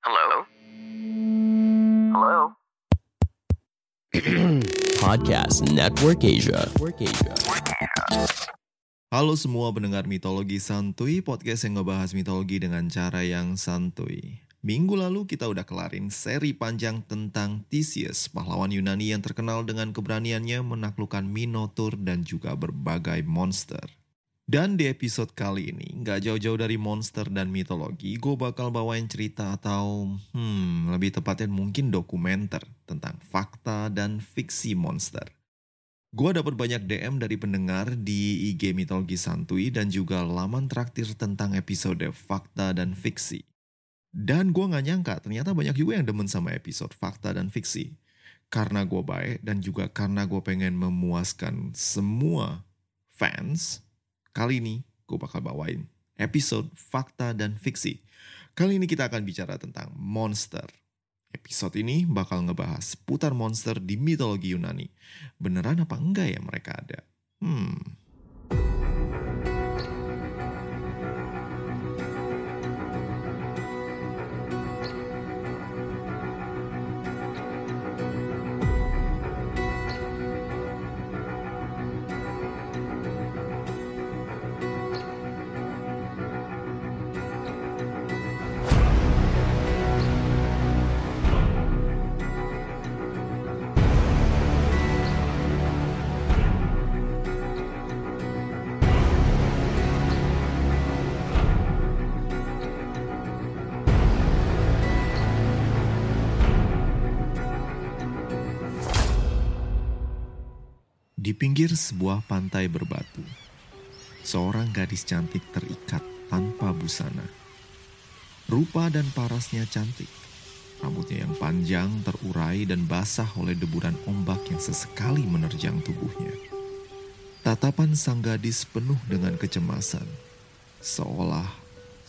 Hello? Hello? Podcast Network Asia. Halo semua pendengar mitologi santuy, podcast yang ngebahas mitologi dengan cara yang santuy. Minggu lalu kita udah kelarin seri panjang tentang Theseus, pahlawan Yunani yang terkenal dengan keberaniannya menaklukkan Minotaur dan juga berbagai monster. Dan di episode kali ini, nggak jauh-jauh dari monster dan mitologi, gue bakal bawain cerita atau, hmm, lebih tepatnya mungkin dokumenter tentang fakta dan fiksi monster. Gue dapat banyak DM dari pendengar di IG Mitologi Santuy dan juga laman traktir tentang episode fakta dan fiksi. Dan gue gak nyangka ternyata banyak juga yang demen sama episode fakta dan fiksi. Karena gue baik dan juga karena gue pengen memuaskan semua fans, kali ini gue bakal bawain episode fakta dan fiksi. Kali ini kita akan bicara tentang monster. Episode ini bakal ngebahas putar monster di mitologi Yunani. Beneran apa enggak ya mereka ada? Hmm. Di pinggir sebuah pantai berbatu, seorang gadis cantik terikat tanpa busana. Rupa dan parasnya cantik. Rambutnya yang panjang terurai dan basah oleh deburan ombak yang sesekali menerjang tubuhnya. Tatapan sang gadis penuh dengan kecemasan, seolah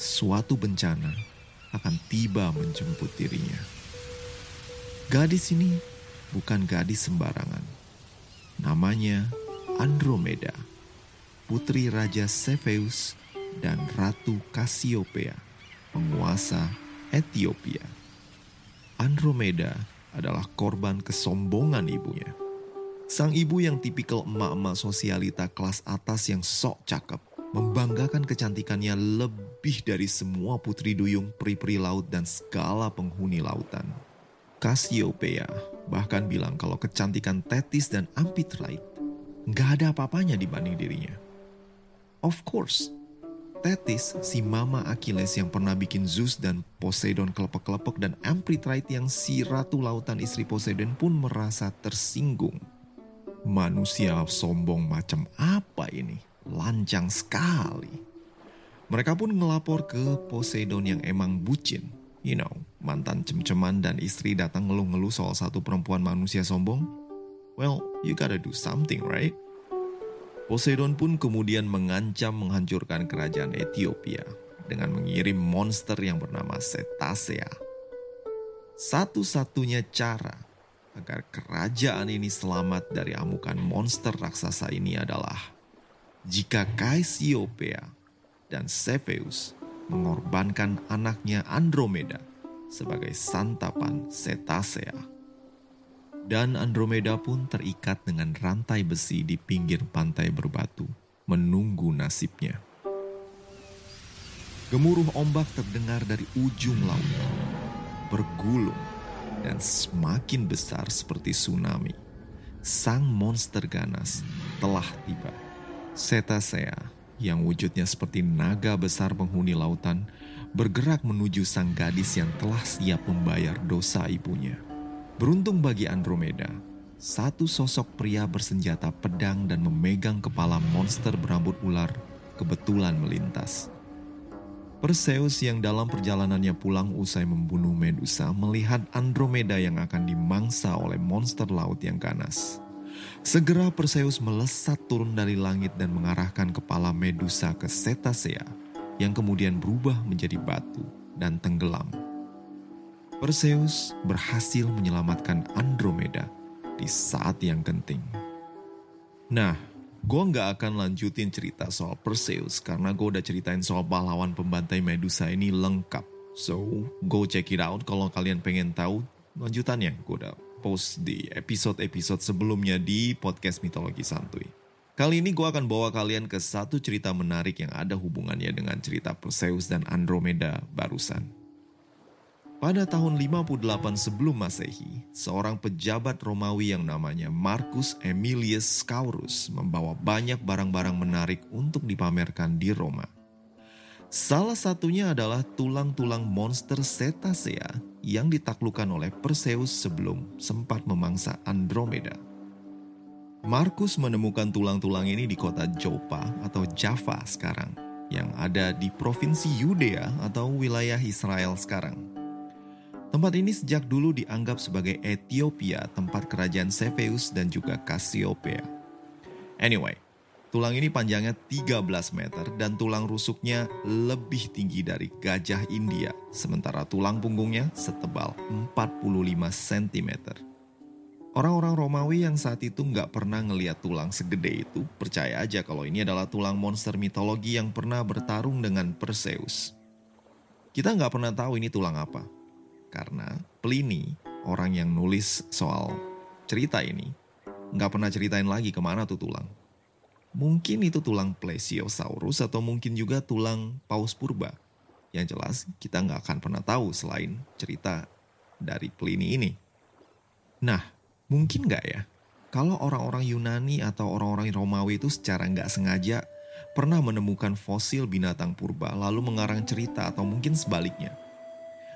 suatu bencana akan tiba menjemput dirinya. Gadis ini bukan gadis sembarangan. Namanya Andromeda, putri Raja Cepheus dan Ratu Cassiopeia, penguasa Ethiopia. Andromeda adalah korban kesombongan ibunya. Sang ibu yang tipikal emak-emak sosialita kelas atas yang sok cakep, membanggakan kecantikannya lebih dari semua putri duyung, peri-peri laut dan segala penghuni lautan. Cassiopeia bahkan bilang kalau kecantikan Tetis dan Amphitrite nggak ada apa-apanya dibanding dirinya. Of course, Tetis, si mama Achilles yang pernah bikin Zeus dan Poseidon kelepek-kelepek dan Amphitrite yang si ratu lautan istri Poseidon pun merasa tersinggung. Manusia sombong macam apa ini? Lancang sekali. Mereka pun ngelapor ke Poseidon yang emang bucin. You know, mantan cem-ceman dan istri datang ngeluh-ngeluh soal satu perempuan manusia sombong. Well, you gotta do something, right? Poseidon pun kemudian mengancam menghancurkan kerajaan Ethiopia dengan mengirim monster yang bernama Cetacea. Satu-satunya cara agar kerajaan ini selamat dari amukan monster raksasa ini adalah jika Cassiopeia dan Cepheus mengorbankan anaknya Andromeda sebagai santapan Cetacea. Dan Andromeda pun terikat dengan rantai besi di pinggir pantai berbatu, menunggu nasibnya. Gemuruh ombak terdengar dari ujung laut, bergulung, dan semakin besar seperti tsunami. Sang monster ganas telah tiba. Cetacea yang wujudnya seperti naga besar penghuni lautan bergerak menuju sang gadis yang telah siap membayar dosa ibunya. Beruntung bagi Andromeda, satu sosok pria bersenjata pedang dan memegang kepala monster berambut ular kebetulan melintas. Perseus yang dalam perjalanannya pulang usai membunuh Medusa melihat Andromeda yang akan dimangsa oleh monster laut yang ganas. Segera Perseus melesat turun dari langit dan mengarahkan kepala Medusa ke Cetacea yang kemudian berubah menjadi batu dan tenggelam. Perseus berhasil menyelamatkan Andromeda di saat yang genting. Nah, gue nggak akan lanjutin cerita soal Perseus karena gue udah ceritain soal pahlawan pembantai Medusa ini lengkap So, go check it out kalau kalian pengen tahu lanjutannya. Gue udah post di episode-episode sebelumnya di podcast Mitologi Santuy. Kali ini gue akan bawa kalian ke satu cerita menarik yang ada hubungannya dengan cerita Perseus dan Andromeda barusan. Pada tahun 58 sebelum masehi, seorang pejabat Romawi yang namanya Marcus Aemilius Scaurus membawa banyak barang-barang menarik untuk dipamerkan di Roma. Salah satunya adalah tulang-tulang monster cetacea yang ditaklukkan oleh Perseus sebelum sempat memangsa Andromeda. Marcus menemukan tulang-tulang ini di kota Joppa atau Java sekarang, yang ada di provinsi Yudea atau wilayah Israel sekarang. Tempat ini sejak dulu dianggap sebagai Ethiopia, tempat kerajaan Cepheus dan juga Cassiopeia. Anyway, tulang ini panjangnya 13 meter dan tulang rusuknya lebih tinggi dari gajah India, sementara tulang punggungnya setebal 45 cm. Orang-orang Romawi yang saat itu nggak pernah ngeliat tulang segede itu, percaya aja kalau ini adalah tulang monster mitologi yang pernah bertarung dengan Perseus. Kita nggak pernah tahu ini tulang apa, karena Pliny, orang yang nulis soal cerita ini, nggak pernah ceritain lagi ke mana tuh tulang. Mungkin itu tulang Plesiosaurus atau mungkin juga tulang Paus Purba. Yang jelas kita nggak akan pernah tahu selain cerita dari Pliny ini. Nah, mungkin nggak ya kalau orang-orang Yunani atau orang-orang Romawi itu secara nggak sengaja pernah menemukan fosil binatang purba lalu mengarang cerita atau mungkin sebaliknya.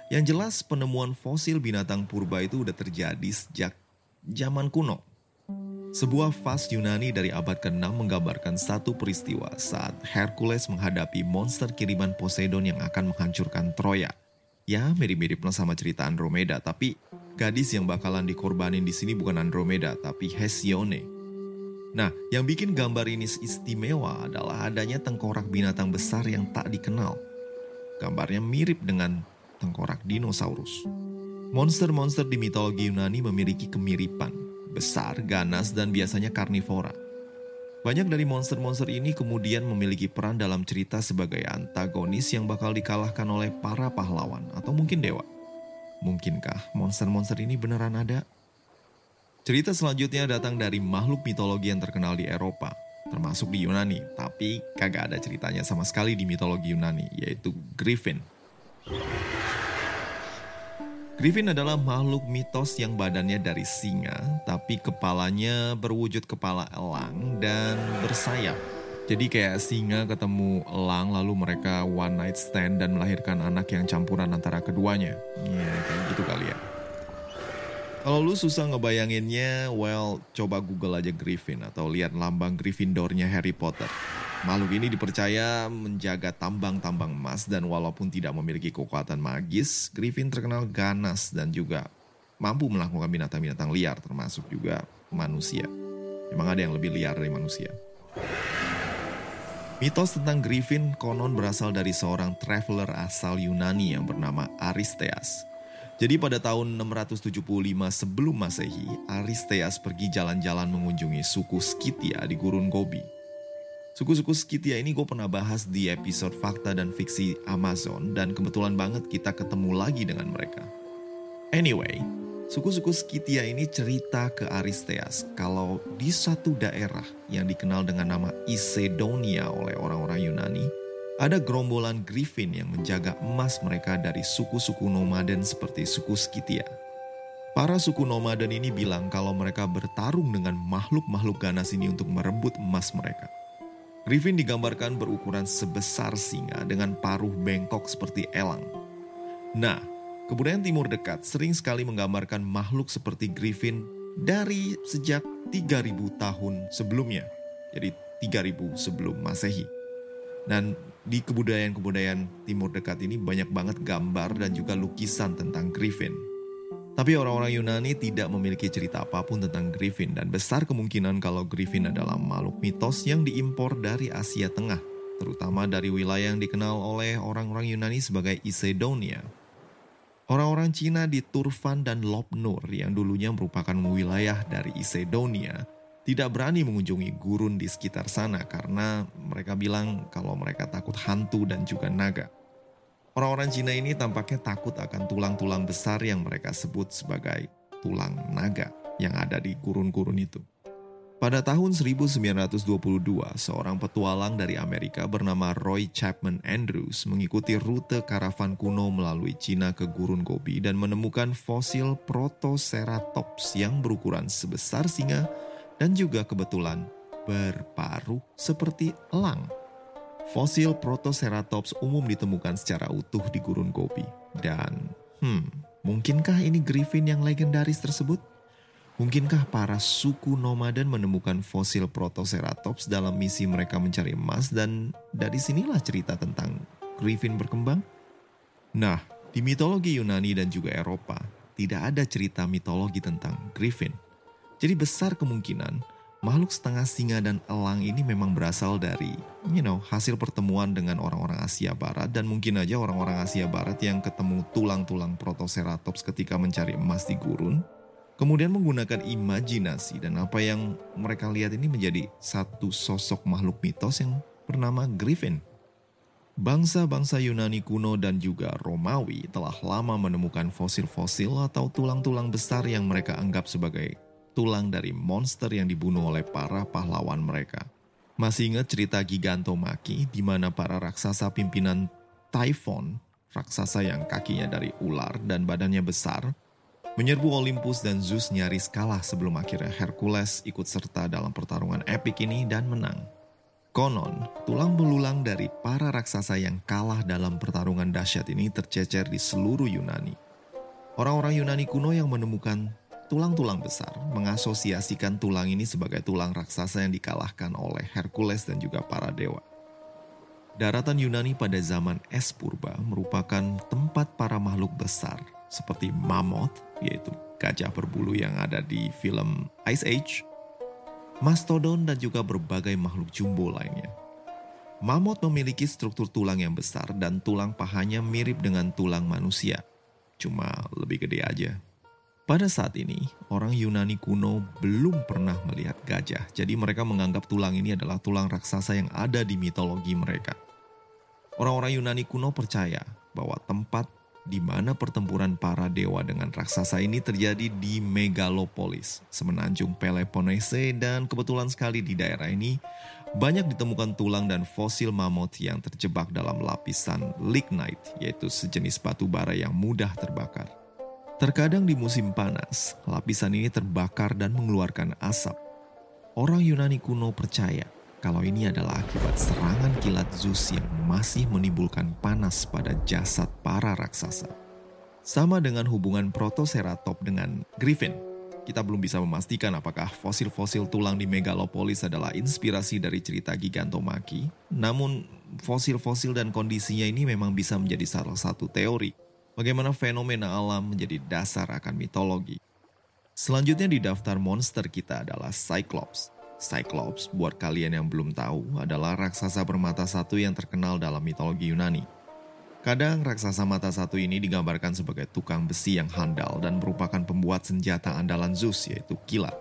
Yang jelas penemuan fosil binatang purba itu udah terjadi sejak zaman kuno. Sebuah vas Yunani dari abad ke-6 menggambarkan satu peristiwa saat Hercules menghadapi monster kiriman Poseidon yang akan menghancurkan Troya. Ya, mirip-mirip sama cerita Andromeda, tapi gadis yang bakalan dikorbanin di sini bukan Andromeda, tapi Hesione. Nah, yang bikin gambar ini istimewa adalah adanya tengkorak binatang besar yang tak dikenal. Gambarnya mirip dengan tengkorak dinosaurus. Monster-monster di mitologi Yunani memiliki kemiripan, besar, ganas, dan biasanya karnivora. Banyak dari monster-monster ini kemudian memiliki peran dalam cerita sebagai antagonis yang bakal dikalahkan oleh para pahlawan atau mungkin dewa. Mungkinkah monster-monster ini beneran ada? Cerita selanjutnya datang dari makhluk mitologi yang terkenal di Eropa, termasuk di Yunani, tapi kagak ada ceritanya sama sekali di mitologi Yunani, yaitu Griffin. Griffin adalah makhluk mitos yang badannya dari singa, tapi kepalanya berwujud kepala elang dan bersayap. Jadi kayak singa ketemu elang lalu mereka one night stand dan melahirkan anak yang campuran antara keduanya. Ya kayak gitu kali ya. Kalau lu susah ngebayanginnya, well coba google aja Griffin atau lihat lambang Gryffindornya Harry Potter. Makhluk ini dipercaya menjaga tambang-tambang emas dan walaupun tidak memiliki kekuatan magis, Griffin terkenal ganas dan juga mampu melakukan binatang-binatang liar termasuk juga manusia. Memang ada yang lebih liar dari manusia. Mitos tentang Griffin konon berasal dari seorang traveler asal Yunani yang bernama Aristeas. Jadi pada tahun 675 sebelum masehi, Aristeas pergi jalan-jalan mengunjungi suku Skythia di gurun Gobi. Suku-suku Skitia ini gue pernah bahas di episode Fakta dan Fiksi Amazon dan kebetulan banget kita ketemu lagi dengan mereka. Anyway, suku-suku Skitia ini cerita ke Aristeas kalau di satu daerah yang dikenal dengan nama Isedonia oleh orang-orang Yunani, ada gerombolan Griffin yang menjaga emas mereka dari suku-suku nomaden seperti suku Skitia. Para suku nomaden ini bilang kalau mereka bertarung dengan makhluk-makhluk ganas ini untuk merebut emas mereka. Griffin digambarkan berukuran sebesar singa dengan paruh bengkok seperti elang. Nah, kebudayaan timur dekat sering sekali menggambarkan makhluk seperti Griffin dari sejak 3000 tahun sebelumnya. Jadi 3000 sebelum Masehi. Dan di kebudayaan-kebudayaan timur dekat ini banyak banget gambar dan juga lukisan tentang Griffin. Tapi orang-orang Yunani tidak memiliki cerita apa pun tentang Griffin dan besar kemungkinan kalau Griffin adalah makhluk mitos yang diimpor dari Asia Tengah, terutama dari wilayah yang dikenal oleh orang-orang Yunani sebagai Isedonia. Orang-orang Cina di Turfan dan Lopnur yang dulunya merupakan wilayah dari Isedonia tidak berani mengunjungi gurun di sekitar sana karena mereka bilang kalau mereka takut hantu dan juga naga. Orang-orang Cina ini tampaknya takut akan tulang-tulang besar yang mereka sebut sebagai tulang naga yang ada di gurun-gurun itu. Pada tahun 1922, seorang petualang dari Amerika bernama Roy Chapman Andrews mengikuti rute karavan kuno melalui Cina ke Gurun Gobi dan menemukan fosil Protoceratops yang berukuran sebesar singa dan juga kebetulan berparuh seperti elang. Fosil Protoceratops umum ditemukan secara utuh di gurun Gobi. Dan, hmm, mungkinkah ini griffin yang legendaris tersebut? Mungkinkah para suku nomaden menemukan fosil Protoceratops dalam misi mereka mencari emas dan dari sinilah cerita tentang griffin berkembang? Nah, di mitologi Yunani dan juga Eropa, tidak ada cerita mitologi tentang griffin. Jadi besar kemungkinan makhluk setengah singa dan elang ini memang berasal dari, you know, hasil pertemuan dengan orang-orang Asia Barat dan mungkin aja orang-orang Asia Barat yang ketemu tulang-tulang Protoceratops ketika mencari emas di gurun, kemudian menggunakan imajinasi dan apa yang mereka lihat ini menjadi satu sosok makhluk mitos yang bernama Griffin. Bangsa-bangsa Yunani kuno dan juga Romawi telah lama menemukan fosil-fosil atau tulang-tulang besar yang mereka anggap sebagai tulang dari monster yang dibunuh oleh para pahlawan mereka. Masih ingat cerita Gigantomaki di mana para raksasa pimpinan Typhon, raksasa yang kakinya dari ular dan badannya besar, menyerbu Olympus dan Zeus nyaris kalah sebelum akhirnya Hercules ikut serta dalam pertarungan epik ini dan menang. Konon, tulang belulang dari para raksasa yang kalah dalam pertarungan dahsyat ini tercecer di seluruh Yunani. Orang-orang Yunani kuno yang menemukan Tulang-tulang besar mengasosiasikan tulang ini sebagai tulang raksasa yang dikalahkan oleh Hercules dan juga para dewa. Daratan Yunani pada zaman es purba merupakan tempat para makhluk besar seperti mammoth, yaitu gajah berbulu yang ada di film Ice Age, mastodon dan juga berbagai makhluk jumbo lainnya. Mammoth memiliki struktur tulang yang besar dan tulang pahanya mirip dengan tulang manusia, cuma lebih gede aja. Pada saat ini, orang Yunani kuno belum pernah melihat gajah, jadi mereka menganggap tulang ini adalah tulang raksasa yang ada di mitologi mereka. Orang-orang Yunani kuno percaya bahwa tempat di mana pertempuran para dewa dengan raksasa ini terjadi di Megalopolis, semenanjung Peloponnese dan kebetulan sekali di daerah ini banyak ditemukan tulang dan fosil mammoth yang terjebak dalam lapisan lignite, yaitu sejenis batu bara yang mudah terbakar. Terkadang di musim panas, lapisan ini terbakar dan mengeluarkan asap. Orang Yunani kuno percaya kalau ini adalah akibat serangan kilat Zeus yang masih menimbulkan panas pada jasad para raksasa. Sama dengan hubungan Protoceratop dengan Griffin, kita belum bisa memastikan apakah fosil-fosil tulang di Megalopolis adalah inspirasi dari cerita Gigantomaki. Namun, fosil-fosil dan kondisinya ini memang bisa menjadi salah satu teori bagaimana fenomena alam menjadi dasar akan mitologi. Selanjutnya di daftar monster kita adalah Cyclops. Cyclops, buat kalian yang belum tahu, adalah raksasa bermata satu yang terkenal dalam mitologi Yunani. Kadang raksasa mata satu ini digambarkan sebagai tukang besi yang handal dan merupakan pembuat senjata andalan Zeus yaitu kilat.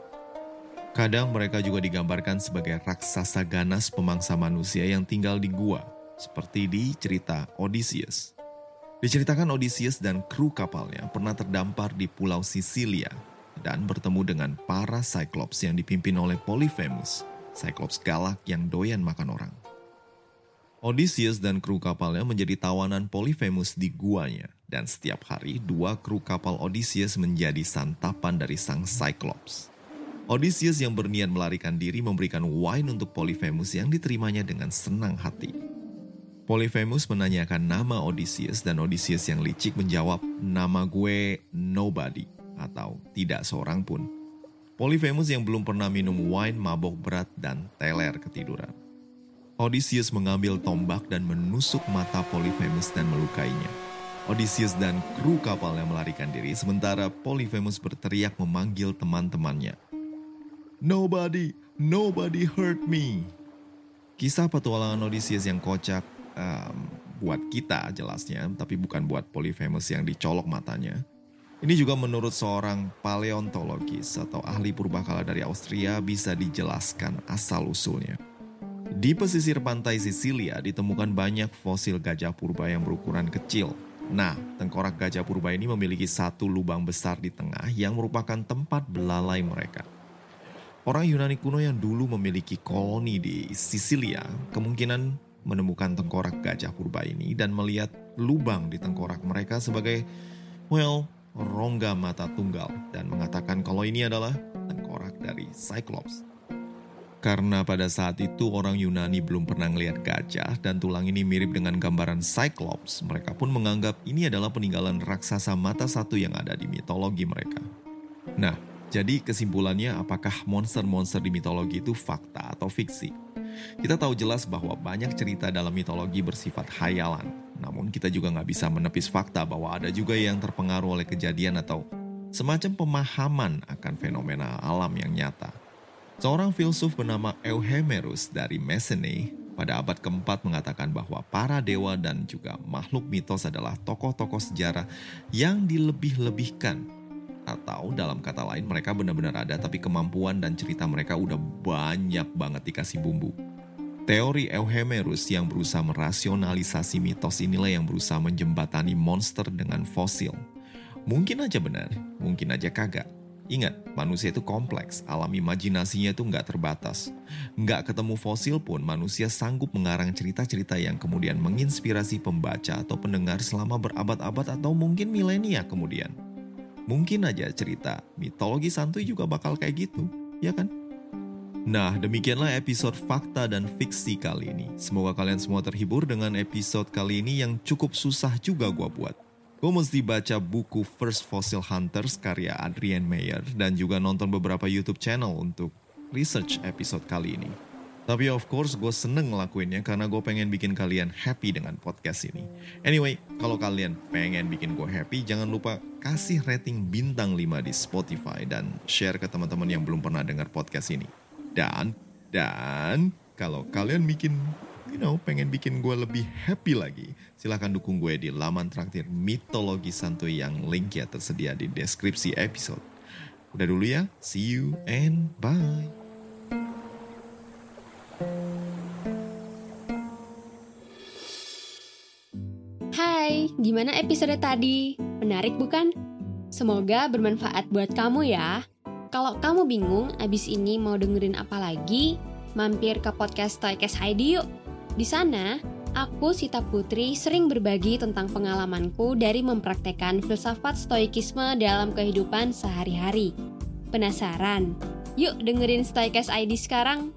Kadang mereka juga digambarkan sebagai raksasa ganas pemangsa manusia yang tinggal di gua, seperti di cerita Odysseus. Diceritakan Odysseus dan kru kapalnya pernah terdampar di pulau Sisilia dan bertemu dengan para Cyclops yang dipimpin oleh Polyphemus, Cyclops galak yang doyan makan orang. Odysseus dan kru kapalnya menjadi tawanan Polyphemus di guanya, dan setiap hari dua kru kapal Odysseus menjadi santapan dari sang Cyclops. Odysseus yang berniat melarikan diri memberikan wine untuk Polyphemus yang diterimanya dengan senang hati. Polyphemus menanyakan nama Odysseus dan Odysseus yang licik menjawab, nama gue nobody atau tidak seorang pun. Polyphemus yang belum pernah minum wine mabok berat dan teler ketiduran. Odysseus mengambil tombak dan menusuk mata Polyphemus dan melukainya. Odysseus dan kru kapalnya melarikan diri sementara Polyphemus berteriak memanggil teman-temannya. Nobody, nobody hurt me. Kisah petualangan Odysseus yang kocak um, buat kita jelasnya, tapi bukan buat Polyphemus yang dicolok matanya. Ini juga menurut seorang paleontologis atau ahli purbakala dari Austria bisa dijelaskan asal-usulnya. Di pesisir pantai Sisilia ditemukan banyak fosil gajah purba yang berukuran kecil. Nah, tengkorak gajah purba ini memiliki satu lubang besar di tengah yang merupakan tempat belalai mereka. Orang Yunani kuno yang dulu memiliki koloni di Sisilia kemungkinan menemukan tengkorak gajah purba ini dan melihat lubang di tengkorak mereka sebagai, well, rongga mata tunggal dan mengatakan kalau ini adalah tengkorak dari Cyclops. Karena pada saat itu orang Yunani belum pernah melihat gajah dan tulang ini mirip dengan gambaran Cyclops, mereka pun menganggap ini adalah peninggalan raksasa mata satu yang ada di mitologi mereka. Nah, jadi kesimpulannya apakah monster-monster di mitologi itu fakta atau fiksi? Kita tahu jelas bahwa banyak cerita dalam mitologi bersifat hayalan. Namun kita juga nggak bisa menepis fakta bahwa ada juga yang terpengaruh oleh kejadian atau semacam pemahaman akan fenomena alam yang nyata. Seorang filsuf bernama Euhemerus dari Messene pada abad keempat mengatakan bahwa para dewa dan juga makhluk mitos adalah tokoh-tokoh sejarah yang dilebih-lebihkan. Atau dalam kata lain mereka benar-benar ada tapi kemampuan dan cerita mereka udah banyak banget dikasih bumbu. Teori Euhemerus yang berusaha merasionalisasi mitos inilah yang berusaha menjembatani monster dengan fosil. Mungkin aja benar, mungkin aja kagak. Ingat, manusia itu kompleks, alam imajinasinya itu nggak terbatas. Nggak ketemu fosil pun, manusia sanggup mengarang cerita-cerita yang kemudian menginspirasi pembaca atau pendengar selama berabad-abad atau mungkin milenia kemudian. Mungkin aja cerita mitologi santuy juga bakal kayak gitu, ya kan? Nah, demikianlah episode fakta dan fiksi kali ini. Semoga kalian semua terhibur dengan episode kali ini yang cukup susah juga gua buat. Gue mesti baca buku First Fossil Hunters karya Adrian Mayer dan juga nonton beberapa YouTube channel untuk research episode kali ini. Tapi of course gue seneng ngelakuinnya karena gue pengen bikin kalian happy dengan podcast ini. Anyway, kalau kalian pengen bikin gue happy, jangan lupa kasih rating bintang 5 di Spotify dan share ke teman-teman yang belum pernah dengar podcast ini. Dan, dan kalau kalian bikin you know, pengen bikin gue lebih happy lagi, silahkan dukung gue di laman traktir Mitologi Santuy yang linknya tersedia di deskripsi episode. Udah dulu ya, see you and bye. Hai, gimana episode tadi? Menarik bukan? Semoga bermanfaat buat kamu ya. Kalau kamu bingung abis ini mau dengerin apa lagi, mampir ke podcast Toykes Heidi yuk. Di sana, aku Sita Putri sering berbagi tentang pengalamanku dari mempraktekkan filsafat stoikisme dalam kehidupan sehari-hari. Penasaran? Yuk dengerin Stoikes ID sekarang.